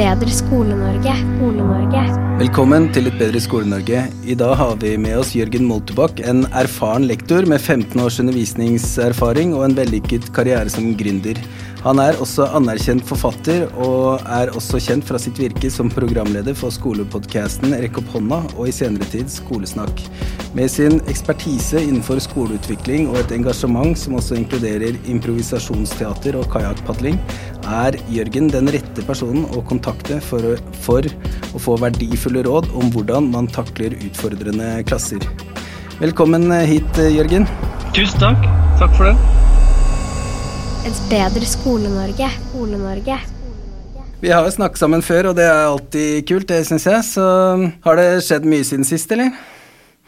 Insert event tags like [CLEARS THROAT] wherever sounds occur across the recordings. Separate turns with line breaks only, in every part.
Bedre Skole-Norge. Skole-Norge.
Velkommen til Et bedre Skole-Norge. I dag har vi med oss Jørgen Moltebakk, en erfaren lektor med 15 års undervisningserfaring og en vellykket karriere som gründer. Han er også anerkjent forfatter, og er også kjent fra sitt virke som programleder for skolepodkasten Rekk opp hånda, og i senere tid Skolesnakk. Med sin ekspertise innenfor skoleutvikling og et engasjement som også inkluderer improvisasjonsteater og kajakkpadling, er Jørgen den rette personen å kontakte for, for å få verdifulle råd om hvordan man takler utfordrende klasser. Velkommen hit, Jørgen.
Tusen takk. Takk for det.
Et bedre Skole-Norge. Skole-Norge.
Vi har jo snakket sammen før, og det er alltid kult, det syns jeg. Så har det skjedd mye siden sist, eller?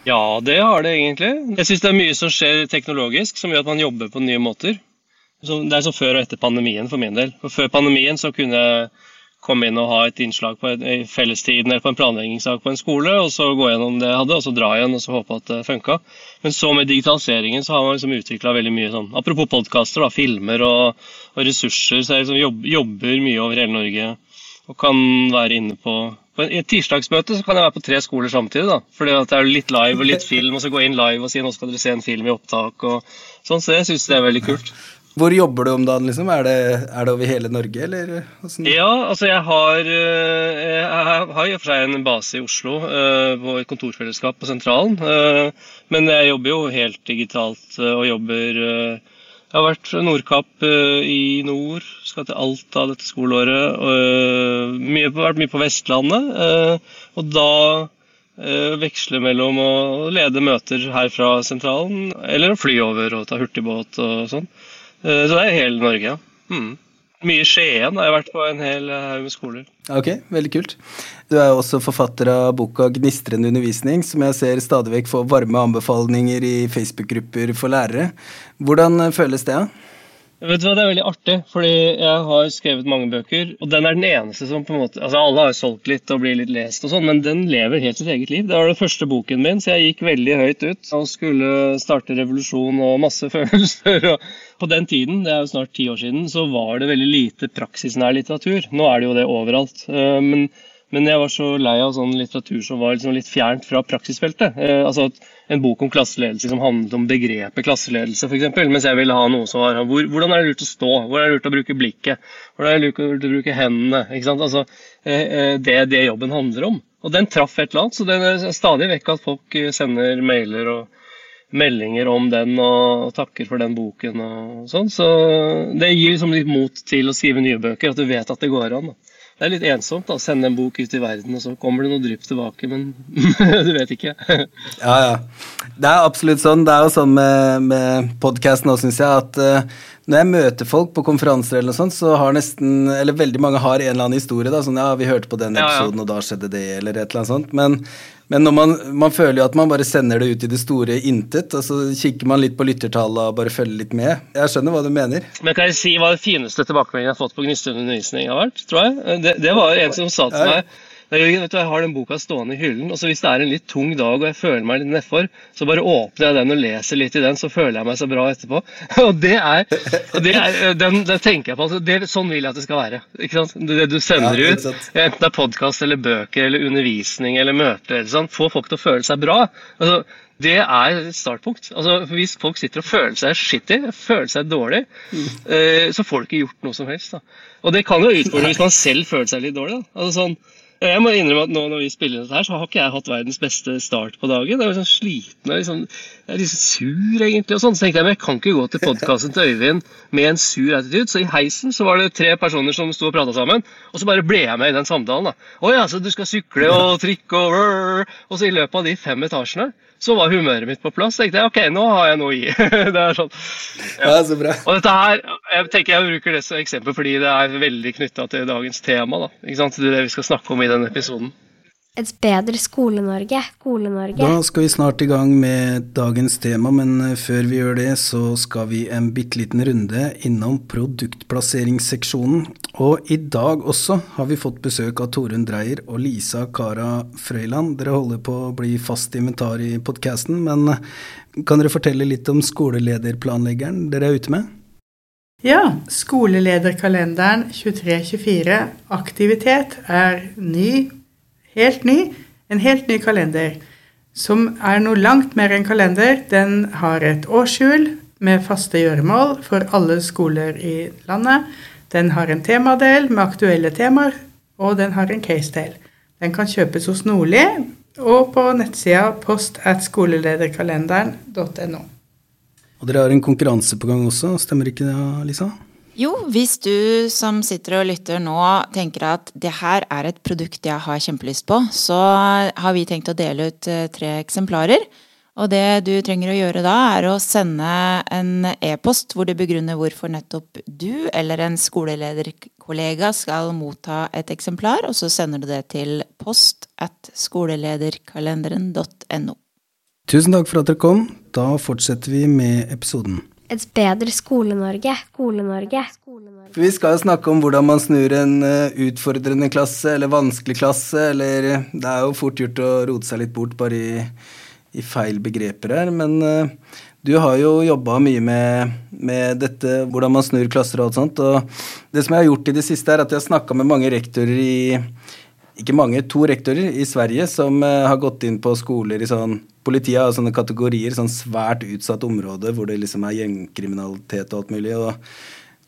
Ja, det har det egentlig. Jeg syns det er mye som skjer teknologisk som gjør at man jobber på nye måter. Det er som før og etter pandemien for min del. For Før pandemien så kunne jeg komme inn og ha et innslag på en, fellestiden eller på en planleggingssak på en skole, og så gå gjennom det jeg hadde, og så dra igjen og så håpe at det funka. Men så med digitaliseringen så har man liksom utvikla veldig mye sånn Apropos podkaster, filmer og, og, ressurser, så jeg liksom jobb, jobber mye over hele Norge og kan være inne på på et tirsdagsmøte så kan jeg være på tre skoler samtidig. da, fordi at det er litt live og litt [LAUGHS] film, og så gå inn live og si nå skal dere se en film i opptak. og sånn, Så jeg syns det er veldig kult.
Hvor jobber du om dagen, liksom? Er det, er det over hele Norge, eller? Hvordan?
Ja, altså jeg har, jeg har i og for seg en base i Oslo, på et kontorfellesskap på Sentralen. Men jeg jobber jo helt digitalt og jobber Jeg har vært Nordkapp i nord, skal til Alta dette skoleåret. Mye, vært mye på Vestlandet. Og da veksle mellom å lede møter her fra sentralen, eller å fly over og ta hurtigbåt og sånn. Så det er hele Norge, ja. Mm. Mye Skien har jeg vært på en hel haug med skoler.
Ok, veldig kult. Du er også forfatter av boka 'Gnistrende undervisning', som jeg ser stadig vekk får varme anbefalinger i Facebook-grupper for lærere. Hvordan føles det?
Vet du hva, Det er veldig artig, fordi jeg har skrevet mange bøker. Og den er den eneste som på en måte Altså, alle har solgt litt og blir litt lest og sånn, men den lever helt sitt eget liv. Det var den første boken min, så jeg gikk veldig høyt ut og skulle starte revolusjon og masse [LAUGHS] følelser. og på den tiden, det er jo snart ti år siden, så var det veldig lite praksisnær litteratur. Nå er det jo det overalt. Men, men jeg var så lei av sånn litteratur som var liksom litt fjernt fra praksisfeltet. Altså En bok om klasseledelse som handlet om begrepet klasseledelse, f.eks. Mens jeg ville ha noe som var hvor, Hvordan er det lurt å stå? Hvor er det lurt å bruke blikket? Hvordan er det lurt å bruke hendene? ikke sant? Altså, Det er det jobben handler om. Og den traff et eller annet. Så det er stadig vekk at folk sender mailer og meldinger om den og, takker for den boken og sånn. Så det gir liksom litt mot til å skrive nye bøker, at du vet at det går an. Da. Det er litt ensomt å sende en bok ut i verden, og så kommer det noe drypp tilbake, men [LAUGHS] du vet ikke.
ja, ja. Det er absolutt sånn. Det er jo sånn med, med podkasten òg, syns jeg, at uh, når jeg møter folk på konferanser, eller noe sånt, så har nesten, eller veldig mange har en eller annen historie. da, sånn, ja, 'Vi hørte på den episoden, ja, ja. og da skjedde det', eller et eller annet sånt. Men, men man, man, føler jo at man bare sender det ut i det store intet, og så kikker man litt på lyttertallet og bare følger litt med. Jeg skjønner hva du mener.
Men kan jeg si hva det fineste tilbakemeldingen jeg har fått på Gnistund undervisning har vært? tror jeg? Det, det var en som sa til meg jeg, vet du, jeg har den boka stående i hyllen, og så hvis det er en litt tung dag og jeg føler meg litt nedfor, så bare åpner jeg den og leser litt i den, så føler jeg meg så bra etterpå. [LAUGHS] Og det er, det er den, den, tenker jeg på. Altså, det, sånn vil jeg at det skal være. ikke sant? Det, du sender ja, ut, enten det er podkast eller bøker eller undervisning eller møter, eller sånn, få folk til å føle seg bra. Altså, det er et startpunkt. Altså, hvis folk sitter og føler seg shitty, føler seg dårlig, mm. eh, så får du ikke gjort noe som helst. Da. Og det kan jo utfordre hvis man selv føler seg litt dårlig. Altså, sånn, jeg må innrømme at nå når vi spiller dette her, så har ikke jeg hatt verdens beste start på dagen. Jeg er liksom sliten. Liksom, jeg er litt sur, egentlig. og sånn. Så tenkte jeg, men jeg kan ikke gå til podkasten til Øyvind med en sur attitude. Så i heisen så var det tre personer som sto og prata sammen, og så bare ble jeg med i den samtalen. da. Å ja, så du skal sykle og trikke og rrr. Og så i løpet av de fem etasjene så var humøret mitt på plass. Så tenkte jeg ok, nå har jeg noe å gi. [LAUGHS] det er sånn.
Ja, så bra.
Og dette her, jeg tenker jeg bruker det som eksempel fordi det er veldig knytta til dagens tema. da. Ikke sant? Det er det vi skal snakke om i denne episoden.
Et bedre Skole-Norge. Skole-Norge.
Da skal vi snart i gang med dagens tema, men eh, før vi gjør det, så skal vi en bitte liten runde innom produktplasseringsseksjonen. Og i dag også har vi fått besøk av Torunn Dreyer og Lisa Kara Frøyland. Dere holder på å bli fast inventar i podkasten, men eh, kan dere fortelle litt om skolelederplanleggeren dere er ute med?
Ja, skolelederkalenderen 23-24 aktivitet er ny, helt ny, en helt ny kalender. Som er noe langt mer enn kalender. Den har et årshjul med faste gjøremål for alle skoler i landet. Den har en temadel med aktuelle temaer, og den har en case-del. Den kan kjøpes hos Nordli og på nettsida post at skolelederkalenderen.no.
Og dere har en konkurranse på gang også, stemmer ikke det, Lisa?
Jo, hvis du som sitter og lytter nå tenker at det her er et produkt jeg har kjempelyst på, så har vi tenkt å dele ut eh, tre eksemplarer. Og det du trenger å gjøre da, er å sende en e-post hvor du begrunner hvorfor nettopp du eller en skolelederkollega skal motta et eksemplar, og så sender du det til post at skolelederkalenderen.no.
Tusen takk for at dere kom. Da fortsetter vi med episoden.
Et bedre Skole-Norge. Skole-Norge.
Vi skal jo snakke om hvordan man snur en eh, utfordrende klasse eller vanskelig klasse, eller eh, Det er jo fort gjort å rote seg litt bort bare i, i feil begreper her, men eh, du har jo jobba mye med, med dette, hvordan man snur klasser og alt sånt. Og det som jeg har gjort i det siste, er at jeg har snakka med mange rektorer i ikke mange, to rektorer i Sverige som eh, har gått inn på skoler i sånn Politiet har sånne kategorier, sånn svært utsatt område hvor det liksom er gjengkriminalitet og alt mulig. Og,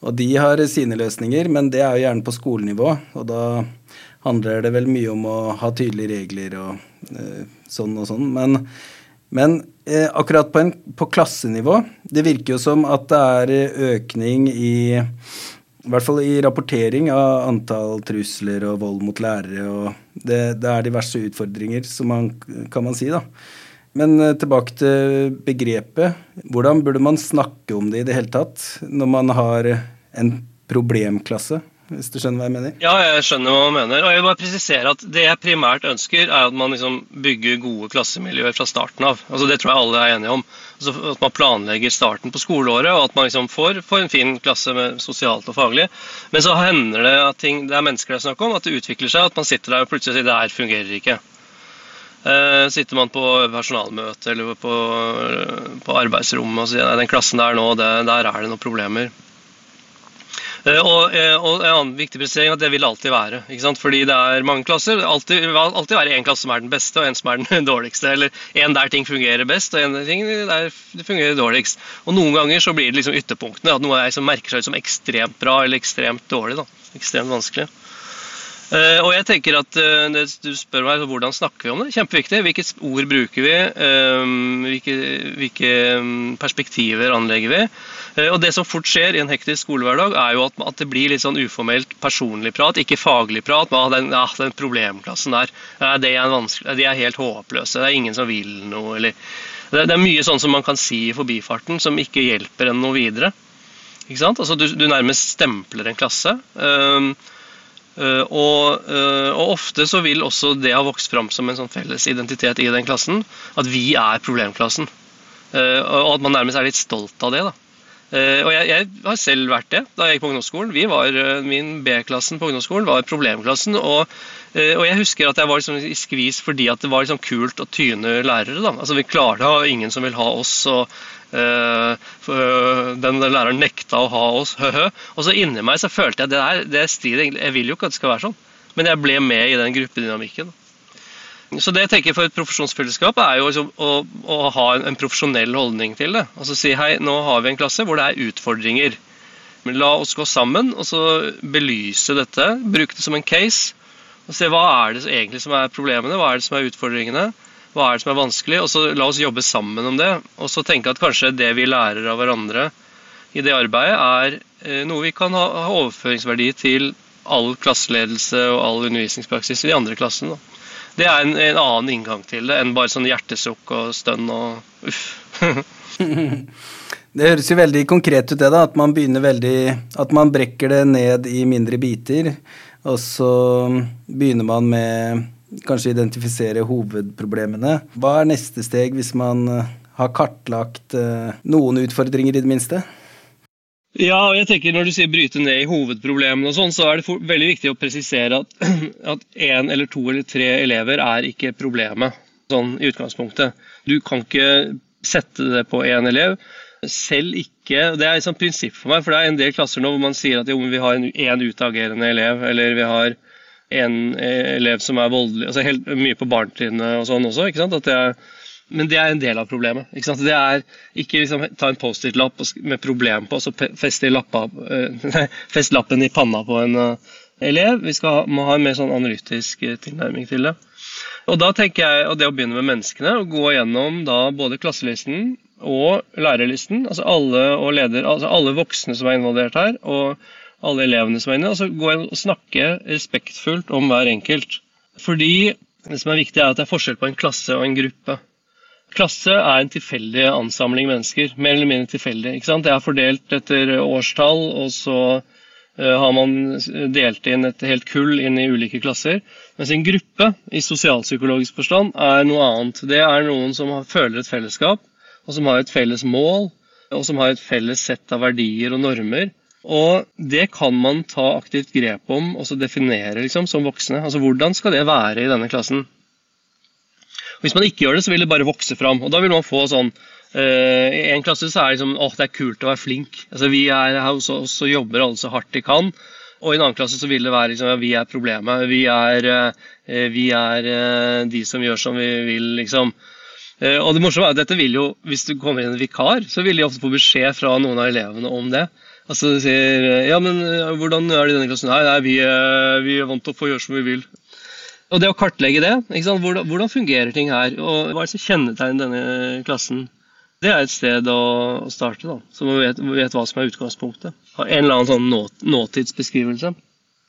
og de har sine løsninger, men det er jo gjerne på skolenivå. Og da handler det vel mye om å ha tydelige regler og eh, sånn og sånn. Men, men eh, akkurat på, en, på klassenivå Det virker jo som at det er økning i i hvert fall i rapportering av antall trusler og vold mot lærere. og Det, det er diverse utfordringer, man, kan man si. da. Men eh, tilbake til begrepet. Hvordan burde man snakke om det i det hele tatt når man har en problemklasse? Hvis du skjønner hva jeg mener?
Ja, jeg skjønner hva du mener. Og jeg vil bare presisere at Det jeg primært ønsker, er at man liksom bygger gode klassemiljøer fra starten av. Altså Det tror jeg alle er enige om. At man planlegger starten på skoleåret, og at man liksom får, får, en fin klasse med sosialt og faglig. Men så hender det at ting, det er mennesker det er snakk om, at det utvikler seg, at man sitter der og plutselig sier det her fungerer ikke. Uh, sitter man på personalmøte eller på, på arbeidsrommet og sier nei, den klassen der nå, det, der er det noen problemer. Eh, og, eh, og, en annen viktig presisering at det vil alltid være. ikke sant? Fordi det er mange klasser. Det vil alltid, være en klasse som er den beste, og en som er den [LAUGHS] dårligste. Eller en der ting fungerer best, og en der det fungerer dårligst. Og noen ganger så blir det liksom ytterpunktene. At noe er som merker seg ut som ekstremt bra eller ekstremt dårlig. da. Ekstremt vanskelig. Uh, og jeg tenker at uh, Du spør meg hvordan snakker vi om det. Kjempeviktig. Hvilke ord bruker vi? Um, hvilke, hvilke, perspektiver anlegger vi? Og Det som fort skjer i en hektisk skolehverdag, er jo at, det blir litt sånn uformelt personlig prat, ikke faglig prat. Ah, den, ah, den problemklassen der, det er de er helt håpløse. Det er ingen som vil noe. Eller, det, er mye sånn som man kan si i forbifarten, som ikke hjelper en noe videre. Ikke sant? Altså, du, du nærmest stempler en klasse. Uh, og, uh, og, ofte så vil også det ha vokst fram som en sånn felles identitet i den klassen. At vi er problemklassen. Uh, og at man nærmest er litt stolt av det. da. Og jeg, jeg, har selv vært det da jeg gikk på ungdomsskolen. Var, min B-klassen på ungdomsskolen var problemklassen. Og, og, jeg husker at jeg var liksom i skvis fordi det var liksom kult å tyne lærere. da. Altså Vi klarte å ha ingen som vil ha oss. og Eh, eh, den læreren nekta å ha oss, [LAUGHS] hø-hø. Og så inni meg så følte jeg det der, det strider egentlig Jeg vil jo ikke at det skal være sånn, men jeg ble med i den gruppedynamikken. Så det jeg tenker for et profesjonsfellesskap er jo liksom å, å, ha en, en, profesjonell holdning til det. Altså si hei, nå har vi en klasse hvor det er utfordringer. Men la oss gå sammen og så belyse dette. Bruke det som en case. Og se hva er det egentlig som er problemene, hva er det som er utfordringene. Hva er det som er vanskelig? Og så la oss jobbe sammen om det. Og så tenke at kanskje det vi lærer av hverandre i det arbeidet, er eh, noe vi kan ha, overføringsverdi til all klasseledelse og all undervisningspraksis i de andre klassene. Det er en, en, annen inngang til det enn bare sånn hjertesukk og stønn og uff. [LAUGHS]
det høres jo veldig konkret ut, det, da. At man begynner veldig At man brekker det ned i mindre biter. Og så begynner man med kanskje identifisere hovedproblemene. Hva er neste steg hvis man har kartlagt eh, noen utfordringer, i det minste?
Ja, og jeg tenker Når du sier bryte ned i hovedproblemene, og sånn, så er det for, veldig viktig å presisere at, [CLEARS THROAT] én eller to eller tre elever er ikke problemet sånn i utgangspunktet. Du kan ikke sette det på én elev. Selv ikke Det er et sånt prinsipp for meg, for det er en del klasser nå hvor man sier at jo, vi har én utagerende elev, eller vi har en elev som er voldelig altså helt Mye på barnetrinnet og sånn også. ikke sant? At det er men det er en del av problemet. Ikke? Det er ikke liksom, ta en Post-It-lapp med problem på, og så feste, lappa, [LAUGHS] uh, fest lappen i panna på en uh, elev. Vi skal må ha en mer sånn analytisk uh, tilnærming til det. Og da tenker jeg, og det å begynne med menneskene, og gå gjennom både klasselisten og lærerlisten, altså alle, og leder, altså alle voksne som er involvert her, og alle elevene som er inne, og så gå og snakke respektfullt om hver enkelt. Fordi det som er viktig, er at det er forskjell på en klasse og en gruppe. Klasse er en tilfeldig ansamling mennesker. Mer eller mindre tilfeldig. Det er fordelt etter årstall, og så uh, har man delt inn et helt kull inn i ulike klasser. Mens en gruppe i sosialpsykologisk forstand er noe annet. Det er noen som føler et fellesskap, og som har et felles mål, og som har et felles sett av verdier og normer. Og det kan man ta aktivt grep om og så definere liksom, som voksne. Altså Hvordan skal det være i denne klassen? Hvis man ikke gjør det, så vil det bare vokse fram. Og da vil man få sånn uh, I en klasse så er det liksom åh, det er kult å være flink. Altså Vi er her hos oss og jobber alle så hardt de kan. Og i en annen klasse så vil det være liksom, ja, vi er problemet. Vi er, uh, vi er uh, de som gjør som vi vil, liksom. og det morsomme er at dette vil jo, Hvis du kommer inn en vikar, så vil de ofte få beskjed fra noen av elevene om det. Altså de sier ja, men hvordan er det i denne klassen? Nei, nei vi, vi er vant til å få gjøre som vi vil. Og det å kartlegge det, hvordan, hvordan, fungerer ting her, og hva er det som kjennetegner denne klassen, det er et sted å, å starte, da, så man vet, vet, hva som er utgangspunktet. En eller annen sånn nå, nåtidsbeskrivelse.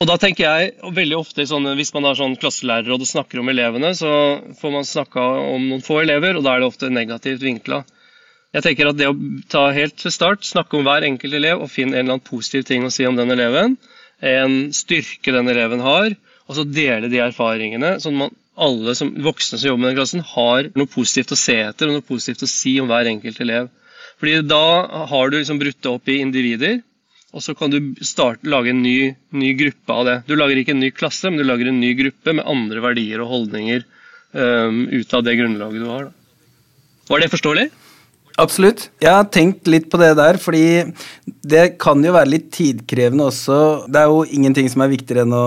Og da tenker jeg, veldig ofte sånn, Hvis man har sånn klasselærerråd og snakker om elevene, så får man snakka om noen få elever, og da er det ofte negativt vinkla. Jeg tenker at det å ta helt til start, snakke om hver enkelt elev og finne en eller annen positiv ting å si om den eleven, en styrke den eleven har, og så dele de erfaringene, sånn at alle som, voksne som jobber med den klassen, har noe positivt å se etter og noe positivt å si om hver enkelt elev. Fordi Da har du liksom brutt det opp i individer, og så kan du starte, lage en ny, ny, gruppe av det. Du lager ikke en ny klasse, men du lager en ny gruppe med andre verdier og holdninger um, ut av det grunnlaget du har. Da. Var det forståelig?
Absolutt. Jeg har tenkt litt på det der, fordi det kan jo være litt tidkrevende også. Det er jo ingenting som er viktigere enn å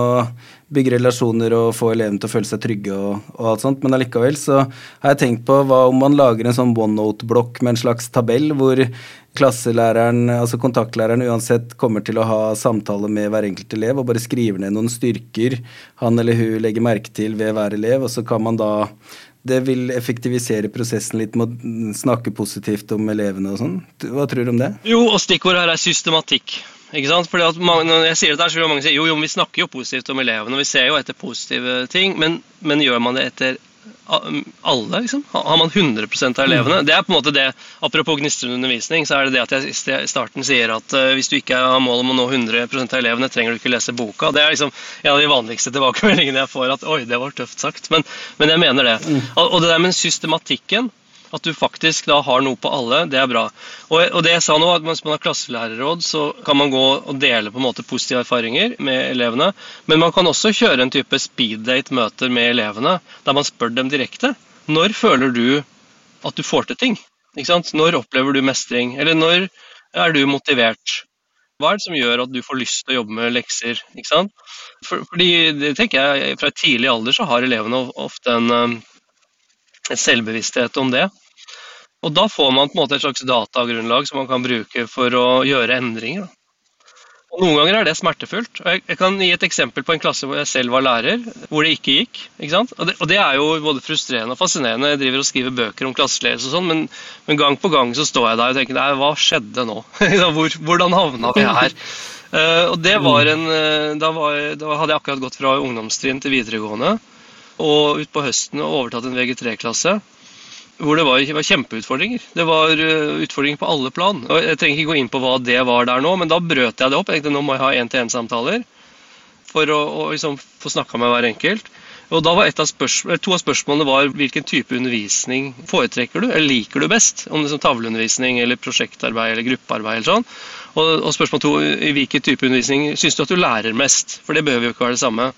bygge relasjoner og få elevene til å føle seg trygge og, og alt sånt, men allikevel så har jeg tenkt på hva om man lager en sånn OneNote-blokk med en slags tabell hvor klasselæreren, altså kontaktlæreren uansett kommer til å ha samtale med hver enkelt elev og bare skriver ned noen styrker han eller hun legger merke til ved hver elev, og så kan man da det vil effektivisere prosessen litt med å snakke positivt om elevene og sånn. Hva tror du om det?
Jo, og stikkordet her er systematikk. Ikke sant? Fordi at mange, når jeg sier det der, så vil mange si jo, jo, vi snakker jo positivt om elevene, og vi ser jo etter positive ting, men, men gjør man det etter alle, liksom? Har man 100% av elevene? Det er på en måte det, Apropos gnistrende undervisning, så er det det at jeg i starten sier at uh, hvis du ikke har mål om å nå 100% av elevene, trenger du ikke lese boka. Det er liksom en av de vanligste tilbakemeldingene jeg får. At oi, det var tøft sagt. Men, men jeg mener det. Mm. Og det der med systematikken at du faktisk da har noe på alle, det er bra. Og, og det jeg sa nå, at Hvis man har klasselærerråd, så kan man gå og dele på en måte positive erfaringer med elevene. Men man kan også kjøre en type speeddate-møter med elevene, der man spør dem direkte. Når føler du at du får til ting? Når opplever du mestring? Eller når er du motivert? Hva er det som gjør at du får lyst til å jobbe med lekser? For, fordi det tenker jeg, Fra tidlig alder så har elevene ofte en en selvbevissthet om det. Og da får man på en måte et slags datagrunnlag som man kan bruke for å gjøre endringer. Og Noen ganger er det smertefullt. Jeg, kan gi et eksempel på en klasse hvor jeg selv var lærer, hvor det ikke gikk. ikke? Og det, og det er jo både frustrerende og fascinerende. Jeg driver og skriver bøker om klasseledelse og sånn, men, gang på gang så står jeg der og tenker nei, hva skjedde nå? [LAUGHS] hvor, hvordan havna vi her? Uh, og det var en, uh, da, var, da hadde jeg akkurat gått fra ungdomstrinn til videregående og utpå høsten og overtatt en VG3-klasse hvor det var, var, kjempeutfordringer. Det var uh, utfordringer på alle plan. Og Jeg trenger ikke gå inn på hva det var der nå, men da brøt jeg det opp. Jeg tenkte nå må jeg ha én-til-én-samtaler for å, å liksom, få snakka med hver enkelt. Og da var av To av spørsmålene var hvilken type undervisning foretrekker du, eller liker du best? Om det er som tavleundervisning eller prosjektarbeid eller gruppearbeid. eller sånn. Og, og spørsmål to i hvilken type undervisning syns du at du lærer mest? For det behøver jo ikke være det samme.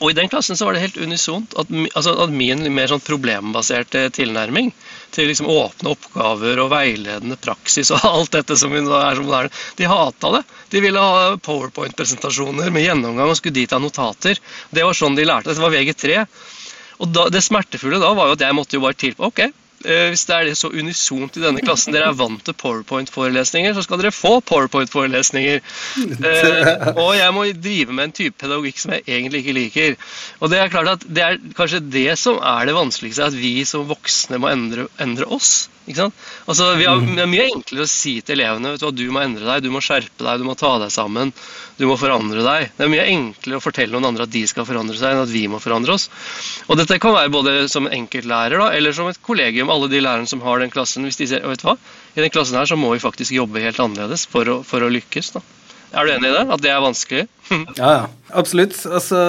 Og i den klassen så var det helt unisont at, altså, at min mer sånn problembaserte tilnærming til liksom åpne oppgaver og veiledende praksis og [LAUGHS] alt dette som er så moderne, de hata det. De ville ha powerpoint-presentasjoner med gjennomgang og skulle dit ha notater. Det var sånn de lærte. Dette var VG3. Og da, det smertefulle da var jo at jeg måtte jo bare tilpå Ok, hvis det er det så unisont i denne klassen, dere er vant til powerpoint-forelesninger, så skal dere få powerpoint-forelesninger. Eh, og jeg må drive med en type pedagogikk som jeg egentlig ikke liker. Og det er klart at det er kanskje det som er det vanskeligste, at vi som voksne må endre, endre oss. Altså, har, det er mye enklere å si til elevene vet du, at du må endre deg, du må skjerpe deg, du må ta deg sammen, du må forandre deg. Det er mye enklere å fortelle noen andre at de skal forandre seg, enn at vi må forandre oss. Og Dette kan være både som enkeltlærer da, eller som et kollegium, alle de lærerne som har den klassen. Hvis de sier vet du hva, i den klassen her så må vi faktisk jobbe helt annerledes for å, for å lykkes. Da. Er du enig i det? At det er vanskelig? [LAUGHS]
ja, ja. Absolutt. Altså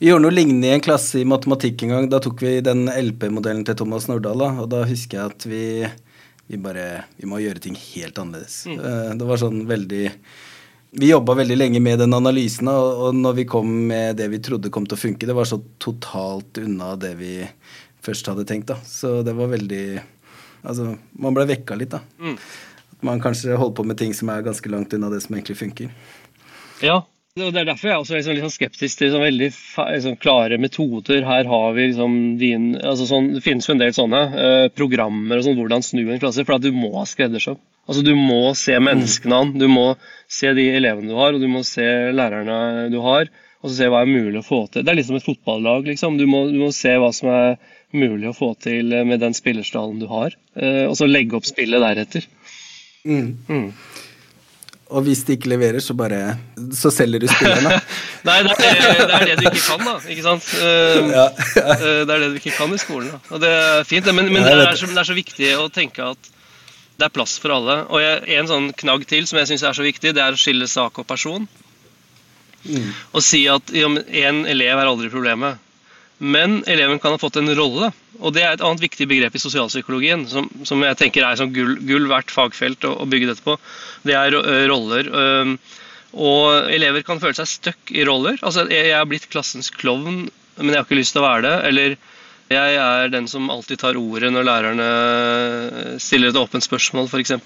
vi gjorde noe lignende i en klasse i matematikk en gang. Da tok vi den LP-modellen til Thomas Nordahl, og da husker jeg at vi, vi bare Vi må gjøre ting helt annerledes. Mm. Eh, det var sånn veldig Vi jobba veldig lenge med den analysen, og, når vi kom med det vi trodde kom til å funke, det var så totalt unna det vi først hadde tenkt, da. Så det var veldig Altså, man ble vekka litt, da. Mm. Man kanskje holder på med ting som er ganske langt unna det som egentlig funker.
Ja, og Det er derfor jeg også er liksom litt sånn skeptisk til sånn veldig liksom, klare metoder. Her har vi liksom din, altså sånn, Det finnes jo en del sånne eh, programmer og sånn, hvordan snu en klasse. For at du må ha skreddersøm. Altså, du må se menneskene an. Du må se de elevene du har, og du må se lærerne du har. Og så se hva er mulig å få til. Det er liksom et fotballag. liksom. Du må, du må se hva som er mulig å få til med den spillerstallen du har. Eh, og så legge opp spillet deretter. Mm.
Mm. Og hvis de ikke leverer, så bare Så selger du spillerne. [LAUGHS]
Nei, det er, det er, det du ikke kan, da. Ikke sant? Uh, ja, [LAUGHS] det er det du ikke kan i skolen. Da. Og det er fint, men, men det, er så, det, er så, viktig å tenke at det er plass for alle. Og jeg, en sånn knagg til som jeg syns er så viktig, det er å skille sak og person. Mm. Og si at én elev er aldri problemet. Men eleven kan ha fått en rolle. Og det er et annet viktig begrep i sosialpsykologien, som, som jeg tenker er som gull, gull verdt fagfelt å, å, bygge dette på. Det er roller. Og elever kan føle seg stuck i roller. Altså, jeg er blitt klassens klovn, men jeg har ikke lyst til å være det. Eller jeg er den som alltid tar ordet når lærerne stiller et åpent spørsmål, f.eks.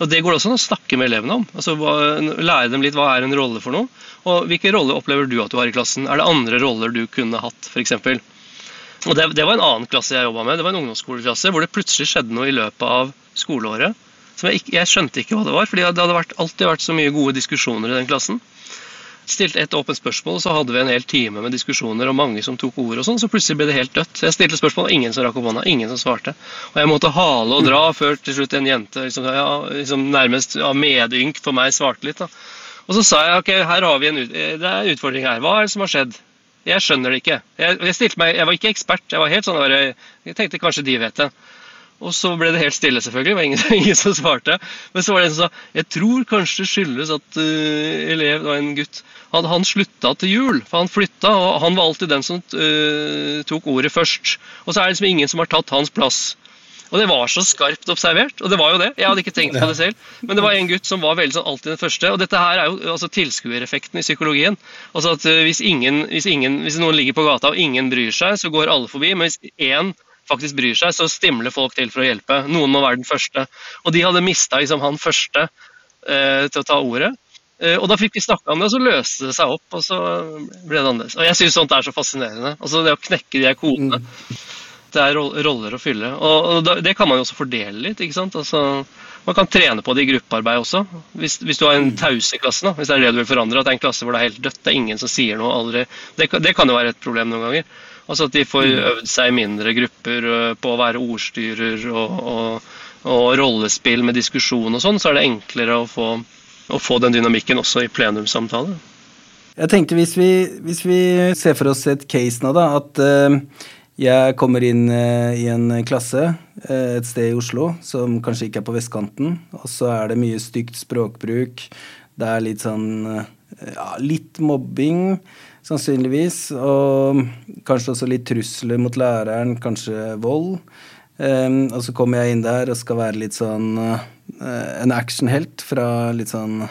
Og Det går det også an å snakke med elevene om. Altså, lære dem litt hva er en rolle for noe. Og hvilke roller opplever du at du har i klassen? Er det andre roller du kunne hatt, f.eks.? Og det, det, var en annen klasse jeg jobba med. Det var en ungdomsskoleklasse hvor det plutselig skjedde noe i løpet av skoleåret. Som jeg, ikke, jeg skjønte ikke hva det var, fordi det hadde vært, alltid vært så mye gode diskusjoner i den klassen stilte et åpent spørsmål, og så hadde vi en hel time med diskusjoner og mange som tok ord og sånn, så plutselig ble det helt dødt. Jeg stilte spørsmål, og ingen som rakk opp hånda, ingen som svarte. Og jeg måtte hale og dra før til slutt en jente liksom, ja, liksom nærmest av ja, medynk for meg svarte litt. da. Og så sa jeg ok, her har vi en, ut det er en utfordring her. Hva er det som har skjedd? Jeg skjønner det ikke. Jeg, jeg, meg, jeg var ikke ekspert. Jeg var helt sånn, jeg tenkte kanskje de vet det. Og så ble det helt stille, selvfølgelig. Det var ingen, [LAUGHS] ingen, som svarte. Men så var det en som sa jeg tror kanskje det skyldes at uh, elev, det var en gutt, han, han, slutta til jul. For han flytta, og han var alltid den som uh, tok ordet først. Og så er det liksom ingen som har tatt hans plass. Og det var så skarpt observert, og det var jo det. Jeg hadde ikke tenkt på det selv. Men det var en gutt som var veldig sånn alltid den første. Og dette her er jo altså tilskuereffekten i psykologien. Altså at uh, hvis, ingen, hvis, ingen, hvis noen ligger på gata og ingen bryr seg, så går alle forbi. Men hvis én faktisk bryr seg, så stimler folk til for å hjelpe. Noen må være den første. Og de hadde mista liksom, han første eh, til å ta ordet. Eh, og da fikk vi snakka om det, og så løste det seg opp, og så ble det annerledes. Og jeg syns sånt er så fascinerende. Altså det å knekke de kodene. Mm. Det er roller å fylle. Og, og det kan man jo også fordele litt. ikke sant? Altså, Man kan trene på det i gruppearbeid også. Hvis, hvis du har en tause i klassen, da, hvis det er det du vil forandre, at det er en klasse hvor det er helt dødt, det er ingen som sier noe aldri. Det, det kan jo være et problem noen ganger. Altså at de får øvd seg i mindre grupper på å være ordstyrer og, og, og rollespill med diskusjon og sånn, så er det enklere å få, å få den dynamikken også i plenumssamtale.
Jeg tenkte hvis vi, hvis vi ser for oss et case nå, da, at eh, jeg kommer inn eh, i en klasse eh, et sted i Oslo som kanskje ikke er på vestkanten, og så er det mye stygt språkbruk. Det er litt sånn eh, ja, litt mobbing, sannsynligvis, og kanskje også litt trusler mot læreren, kanskje vold. Um, og så kommer jeg inn der og skal være litt sånn uh, en actionhelt fra litt sånn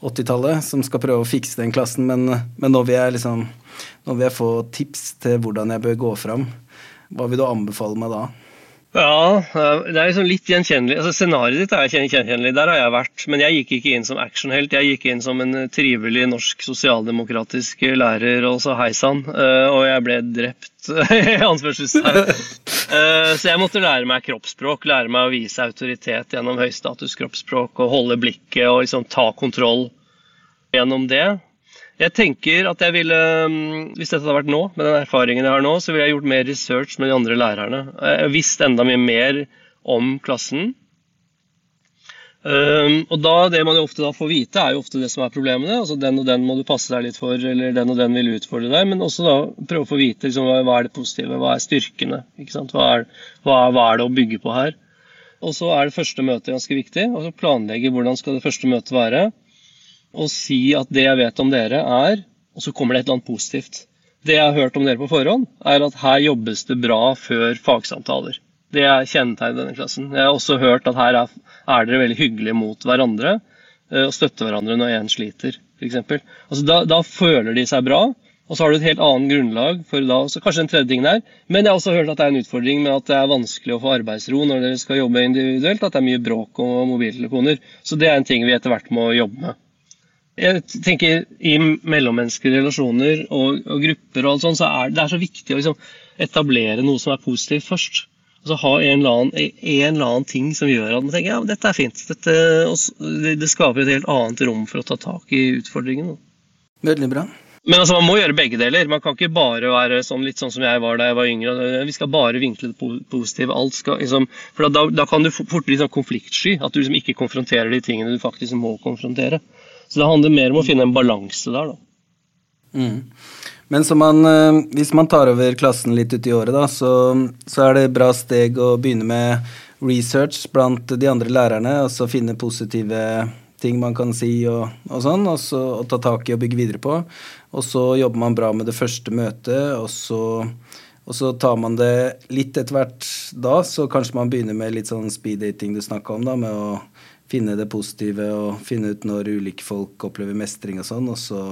80-tallet som skal prøve å fikse den klassen, men, men nå, vil jeg liksom, nå vil jeg få tips til hvordan jeg bør gå fram. Hva vil du anbefale meg da?
Ja, eh, det er liksom litt gjenkjennelig. Altså, Scenarioet ditt er gjenkjennelig, der har jeg vært. Men jeg gikk ikke inn som actionhelt, jeg gikk inn som en eh, trivelig norsk sosialdemokratisk lærer, og så hei sann. eh, Og jeg ble drept, [LAUGHS] i anførselstegn. Eh, Så jeg måtte lære meg kroppsspråk, lære meg å vise autoritet gjennom høystatus kroppsspråk, og holde blikket og liksom ta kontroll gjennom det. Jeg tenker at jeg ville, mm, Hvis dette hadde vært nå, med den erfaringen jeg har nå, så ville jeg gjort mer research med de andre lærerne. Jeg har visst enda mye mer om klassen. Um, og da, Det man jo ofte da får vite, er jo ofte det som er problemene. altså Den og den må du passe deg litt for, eller den og den vil utfordre deg. Men også da prøve å få vite liksom, hva er det positive, hva er styrkene? ikke sant? Hva er, hva, hva er det å bygge på her? Og så er det første møtet ganske viktig. og så Planlegge hvordan skal det første møtet være. Og si at det jeg vet om dere er Og så kommer det et eller annet positivt. Det jeg har hørt om dere på forhånd, er at her jobbes det bra før fagsamtaler. Det er kjennetegn i denne klassen. Jeg har også hørt at her er, er dere veldig hyggelige mot hverandre eh, og støtter hverandre når én sliter, f.eks. Altså, da, da føler de seg bra. Og så har du et helt annet grunnlag for da, så kanskje den tredje tingen der. Men jeg har også hørt at det er en utfordring med at det er vanskelig å få arbeidsro når dere skal jobbe individuelt. At det er mye bråk og mobiltelefoner. Så det er en ting vi etter hvert må jobbe med. Jeg tenker I mellommenneskelige relasjoner og, og grupper og alt sånt, så er det er så viktig å liksom, etablere noe som er positivt først. Altså Ha en eller, annen, en eller annen ting som gjør at man tenker ja, dette er fint. Dette, det, det skaper et helt annet rom for å ta tak i utfordringene.
Veldig bra.
Men altså, man må gjøre begge deler. Man kan ikke bare være sånn, litt sånn som jeg var da jeg var yngre. Vi skal bare vinkle det po- positive. Alt skal, liksom, for da, da kan du fort bli sånn konfliktsky. At du liksom ikke konfronterer de tingene du faktisk må konfrontere. Så det handler mer om å finne en balanse der. da.
Mm. Men man, eh, hvis man tar over klassen litt uti året, da, så, så er det et bra steg å begynne med research blant de andre lærerne, og så finne positive ting man kan si og, og sånn, og så og ta tak i og bygge videre på. Og så jobber man bra med det første møtet, og så, og så tar man det litt etter hvert da, så kanskje man begynner med litt sånn speed dating du snakka om, da, med å finne det positive og finne ut når ulike folk opplever mestring og sånn, og så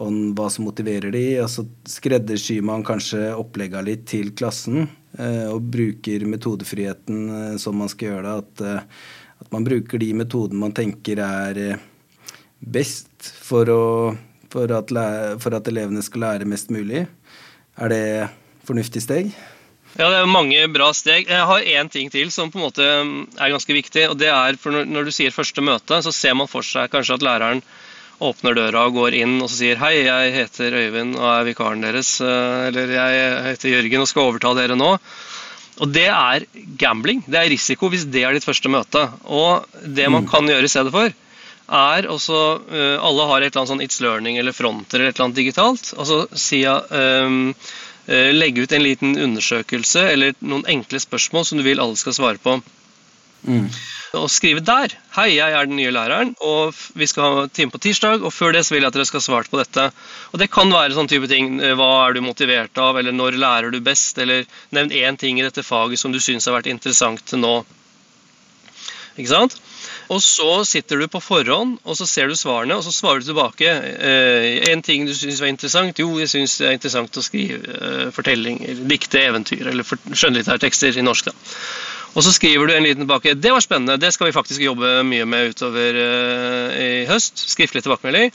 og hva som motiverer de, og så skreddersyr man kanskje opplegga litt til klassen, eh, og bruker metodefriheten eh, som man skal gjøre det, at, eh, at man bruker de metodene man tenker er best for, å, for, at, for at elevene skal lære mest mulig. Er det fornuftig steg?
Ja, det er mange bra steg. Jeg har én ting til som på en måte mm, er ganske viktig. og det er for når, du sier første møte, så ser man for seg kanskje at læreren åpner døra og går inn og så sier hei, jeg heter Øyvind og er vikaren deres. eh, Eller jeg heter Jørgen og skal overta dere nå. Og det er gambling. Det er risiko hvis det er ditt første møte. Og det man kan gjøre i stedet for, er også eh, Alle har et eller annet sånn It's Learning eller Fronter eller et eller annet digitalt. Og så sier jeg um, legge ut en liten undersøkelse eller noen enkle spørsmål som du vil alle skal svare på. Og skrive der Hei, jeg er den nye læreren, og vi skal ha time på tirsdag. Og før det så vil jeg at dere skal ha svart på dette. Og det kan være sånn type ting. eh, Hva er du motivert av, eller når lærer du best? Eller nevn én ting i dette faget som du syns har vært interessant til nå. Ikke sant? Og så sitter du på forhånd, og så ser du svarene, og så svarer du tilbake. Eh, en ting du syns var interessant? Jo, jeg syns det er interessant å skrive eh, fortellinger, dikte, eventyr eller skjønnlitterære tekster i norsk. da. Og så skriver du en liten tilbake. Det var spennende, det skal vi faktisk jobbe mye med utover eh, i høst. Skriftlig tilbakemelding.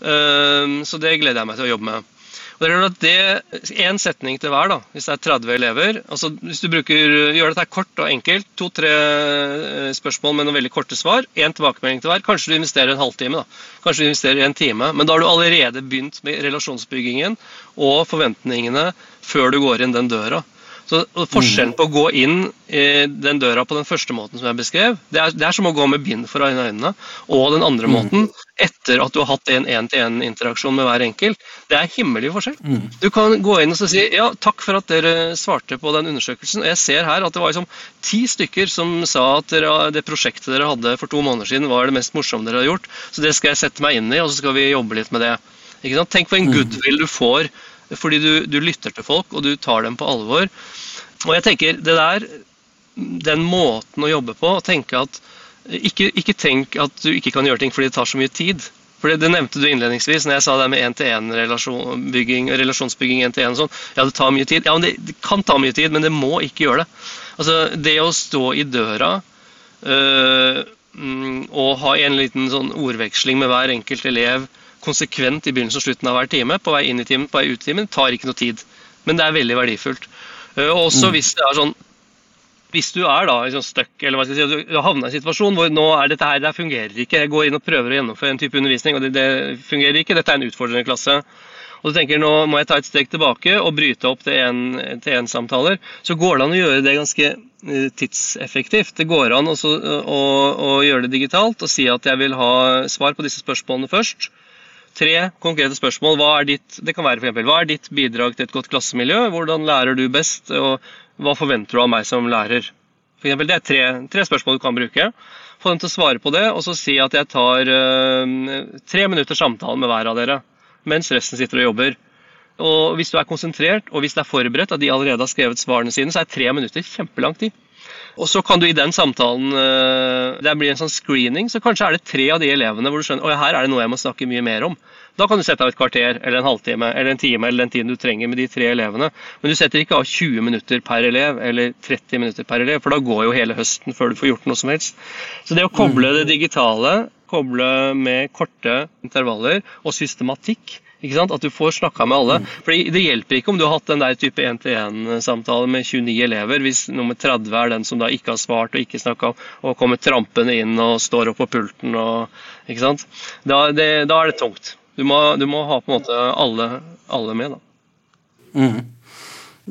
Eh, så det gleder jeg meg til å jobbe med. Og det er at det Én setning til hver, da, hvis det er 30 elever. altså Hvis du bruker, gjør dette kort og enkelt, to-tre eh, spørsmål med noen veldig korte svar, én tilbakemelding til hver, kanskje du investerer en halvtime. da, Kanskje du investerer en time. Men da har du allerede begynt med relasjonsbyggingen og forventningene før du går inn den døra. Så Forskjellen på å gå inn i den døra på den første måten som jeg beskrev, det er, det er som å gå med bind for øynene, og den andre måten etter at du har hatt en én-til-én-interaksjon med hver enkelt. Det er himmelig forskjell. Du kan gå inn og si ja, takk for at dere svarte på den undersøkelsen. og Jeg ser her at det var liksom ti stykker som sa at dere, det prosjektet dere hadde for to måneder siden var det mest morsomme dere har gjort, så det skal jeg sette meg inn i, og så skal vi jobbe litt med det. Tenk på en goodwill du får fordi du, du lytter til folk, og du tar dem på alvor. Og jeg tenker, det der, Den måten å jobbe på, å tenke at ikke, ikke tenk at du ikke kan gjøre ting fordi det tar så mye tid. For det, det nevnte du innledningsvis når jeg sa det med én-til-én-relasjonsbygging relasjonsbygging en til en og sånn. Ja, det tar mye tid. Ja, men det, det, kan ta mye tid, men det må ikke gjøre det. Altså, Det å stå i døra øh, og ha en liten sånn ordveksling med hver enkelt elev konsekvent i begynnelsen og slutten av hver time, på vei inn i timen, på vei ut i timen, tar ikke noe tid. Men det er veldig verdifullt. Øh, og også hvis det er sånn hvis du er da liksom stuck, eller hva skal jeg si, du har havna i en situasjon hvor nå er dette her, det fungerer ikke, jeg går inn og prøver å gjennomføre en type undervisning, og det, det fungerer ikke, dette er en utfordrende klasse, og du tenker nå må jeg ta et steg tilbake og bryte opp til én-samtaler, så går det an å gjøre det ganske tidseffektivt. Det går an også, å, å gjøre det digitalt og si at jeg vil ha svar på disse spørsmålene først. Tre konkrete spørsmål. Hva er ditt, det kan være for eksempel, hva er ditt bidrag til et godt klassemiljø? Hvordan lærer du best? og hva forventer du av meg som lærer? For eksempel, det er tre, tre, spørsmål du kan bruke. Få dem til å svare på det, og så si at jeg tar uh, tre minutter samtale med hver av dere. Mens resten sitter og jobber. Og Hvis du er konsentrert og hvis det er forberedt at de allerede har skrevet svarene sine, så er tre minutter kjempelang tid. Og så kan du i den samtalen uh, Det blir en sånn screening, så kanskje er det tre av de elevene hvor du skjønner at her er det noe jeg må snakke mye mer om. Da kan du sette av et kvarter eller en halvtime eller en time eller den tiden du trenger med de tre elevene. Men du setter ikke av 20 minutter per elev eller 30 minutter per elev, for da går jo hele høsten før du får gjort noe som helst. Så det å koble det digitale, koble med korte intervaller og systematikk ikke sant? At du får snakka med alle. For Det hjelper ikke om du har hatt den der type 1-til-1-samtale med 29 elever, hvis nummer 30 er den som da ikke har svart og ikke snakka, og kommer trampende inn og står opp på pulten. Og, ikke sant? Da, det, da er det tungt. Du må, du må, ha på en måte alle, alle med, da.
Mm.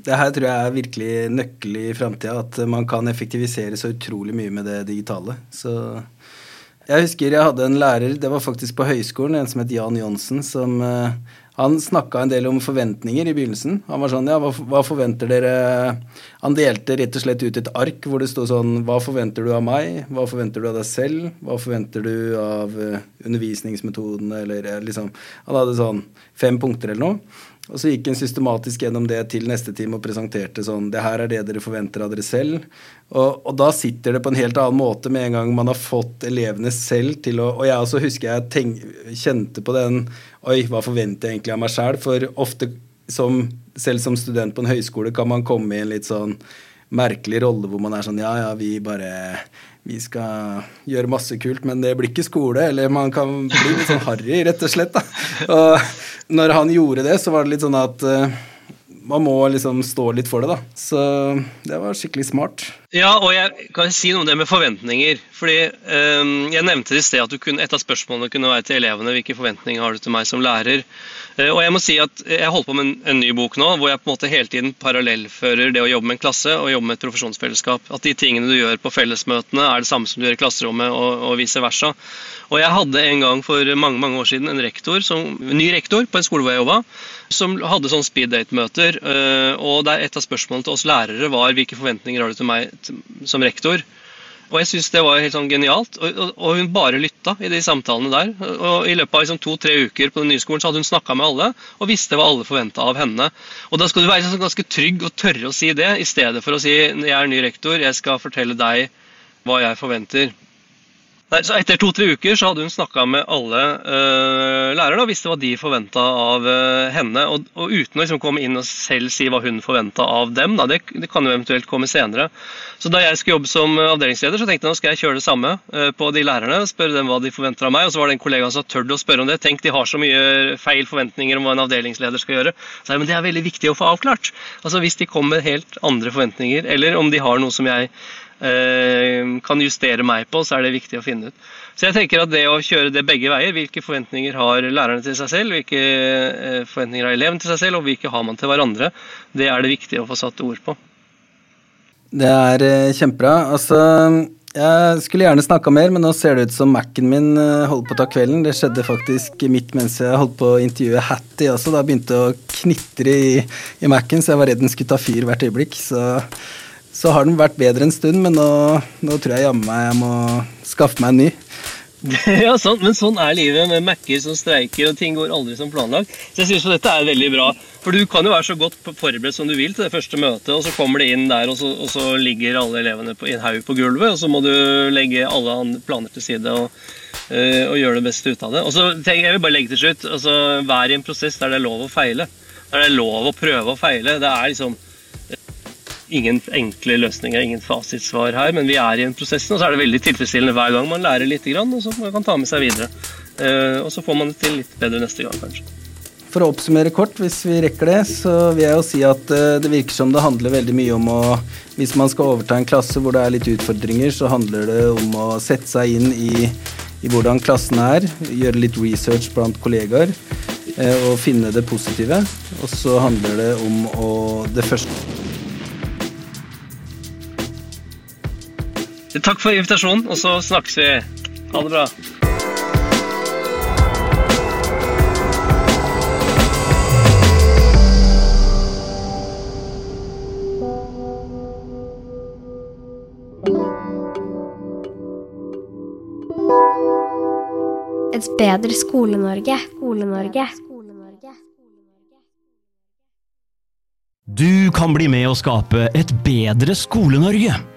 Det her tror jeg er virkelig nøkkel i framtida, at man kan effektivisere så utrolig mye med det digitale. Så jeg husker jeg hadde en lærer, det var faktisk på høyskolen, en som het Jan Johnsen, som uh, han snakka en del om forventninger i begynnelsen. Han var sånn, ja, hva, hva, forventer dere Han delte rett og slett ut et ark hvor det sto sånn Hva forventer du av meg? Hva forventer du av deg selv? Hva forventer du av uh, undervisningsmetodene, eller uh, liksom Han hadde sånn fem punkter eller noe. Og så gikk en systematisk gjennom det til neste time og presenterte sånn Det her er det dere forventer av dere selv. Og, og, da sitter det på en helt annen måte med en gang man har fått elevene selv til å Og jeg også husker jeg tenk, kjente på den Oi, hva forventer jeg egentlig av meg sjæl? For ofte, som, selv som student på en høyskole, kan man komme i en litt sånn merkelig rolle hvor man er sånn Ja, ja, vi bare vi skal gjøre masse kult, men det blir ikke skole. Eller man kan bli litt sånn harry, rett og slett. Da. Og når han gjorde det, så var det litt sånn at uh, man må liksom stå litt for det, da. Så det var skikkelig smart.
Ja, og jeg kan si noe om det med forventninger. Fordi um, Jeg nevnte i sted at kunne, et av spørsmålene kunne være til elevene hvilke forventninger har du til meg som lærer. Uh, og Jeg må si at jeg holder på med en, en, ny bok nå, hvor jeg på en måte hele tiden parallellfører det å jobbe med en klasse og jobbe med et profesjonsfellesskap. At de tingene du gjør på fellesmøtene, er det samme som du gjør i klasserommet, og, og vice versa. Og Jeg hadde en gang for mange mange år siden en rektor, som, ny rektor på en skole hvor jeg jobba, som hadde sånn speed date-møter. Eh, og der Et av spørsmålene til oss lærere var hvilke forventninger har du til meg som rektor. Og jeg synes det var helt sånn genialt. Og, hun bare lytta i de samtalene der. Og I løpet av liksom to-tre uker på den nye skolen så hadde hun snakka med alle og visste hva alle forventa av henne. Og Da skal du være liksom ganske trygg og tørre å si det, i stedet for å si jeg er ny rektor, jeg skal fortelle deg hva jeg forventer. Nei, så Etter to-tre uker så hadde hun snakka med alle uh, lærere og visste hva de forventa av uh, henne. Og, og, uten å liksom komme inn og selv si hva hun forventa av dem. Da, det, det, kan jo eventuelt komme senere. Så da jeg skulle jobbe som avdelingsleder, så tenkte jeg nå skal jeg kjøre det samme uh, på de lærerne. Spørre dem hva de forventer av meg. Og så var det en kollega som tørde å spørre om det. Tenk, de har så mye feil forventninger om hva en avdelingsleder skal gjøre. Så jeg, men det er veldig viktig å få avklart. Altså Hvis de kommer med helt andre forventninger, eller om de har noe som jeg Eh, kan justere meg på, så er det viktig å finne ut. Så jeg tenker at det å kjøre det begge veier, hvilke forventninger har lærerne til seg selv, hvilke eh, forventninger har eleven til seg selv, og hvilke har man til hverandre, det er det viktig å få satt ord på.
Det er eh, kjempebra. Altså, jeg skulle gjerne snakka mer, men nå ser det ut som Mac-en min holder på å ta kvelden. Det skjedde faktisk midt mens jeg holdt på å intervjue Hattie også. Da begynte det å knitre i, i Mac-en, så jeg var redd den skulle ta fyr hvert øyeblikk. Så så har den vært bedre en stund, men nå, nå tror jeg jammen meg jeg må skaffe meg en ny. [LAUGHS]
ja, sant, men sånn er livet med Mac-er som streiker, og ting går aldri som planlagt. Så jeg synes jo dette er veldig bra. For du kan jo være så godt forberedt som du vil til det første møtet, og så kommer det inn der, og så, og så ligger alle elevene på, i en haug på gulvet, og så må du legge alle planer til side og, øh, og gjøre det beste ut av det. Og så tenker jeg vil bare legge til slutt, altså vær i en prosess der det er lov å feile. Der det er lov å prøve å feile. Det er liksom ingen enkle løsninger, ingen fasitsvar her, men vi er i en prosess, og så er det veldig tilfredsstillende hver gang man lærer litt, og så man kan ta med seg videre. Eh, og så får man det til litt bedre neste gang, kanskje.
For å oppsummere kort, hvis vi rekker det, så vil jeg jo si at eh, det virker som det handler veldig mye om å Hvis man skal overta en klasse hvor det er litt utfordringer, så handler det om å sette seg inn i, i hvordan klassen er, gjøre litt research blant kollegaer eh, og finne det positive. Og så handler det om å Det første
Takk for invitasjonen, og så snakkes vi. Ha det bra.
Et bedre Skole-Norge. Skole-Norge.
Du kan bli med å skape et bedre Skole-Norge.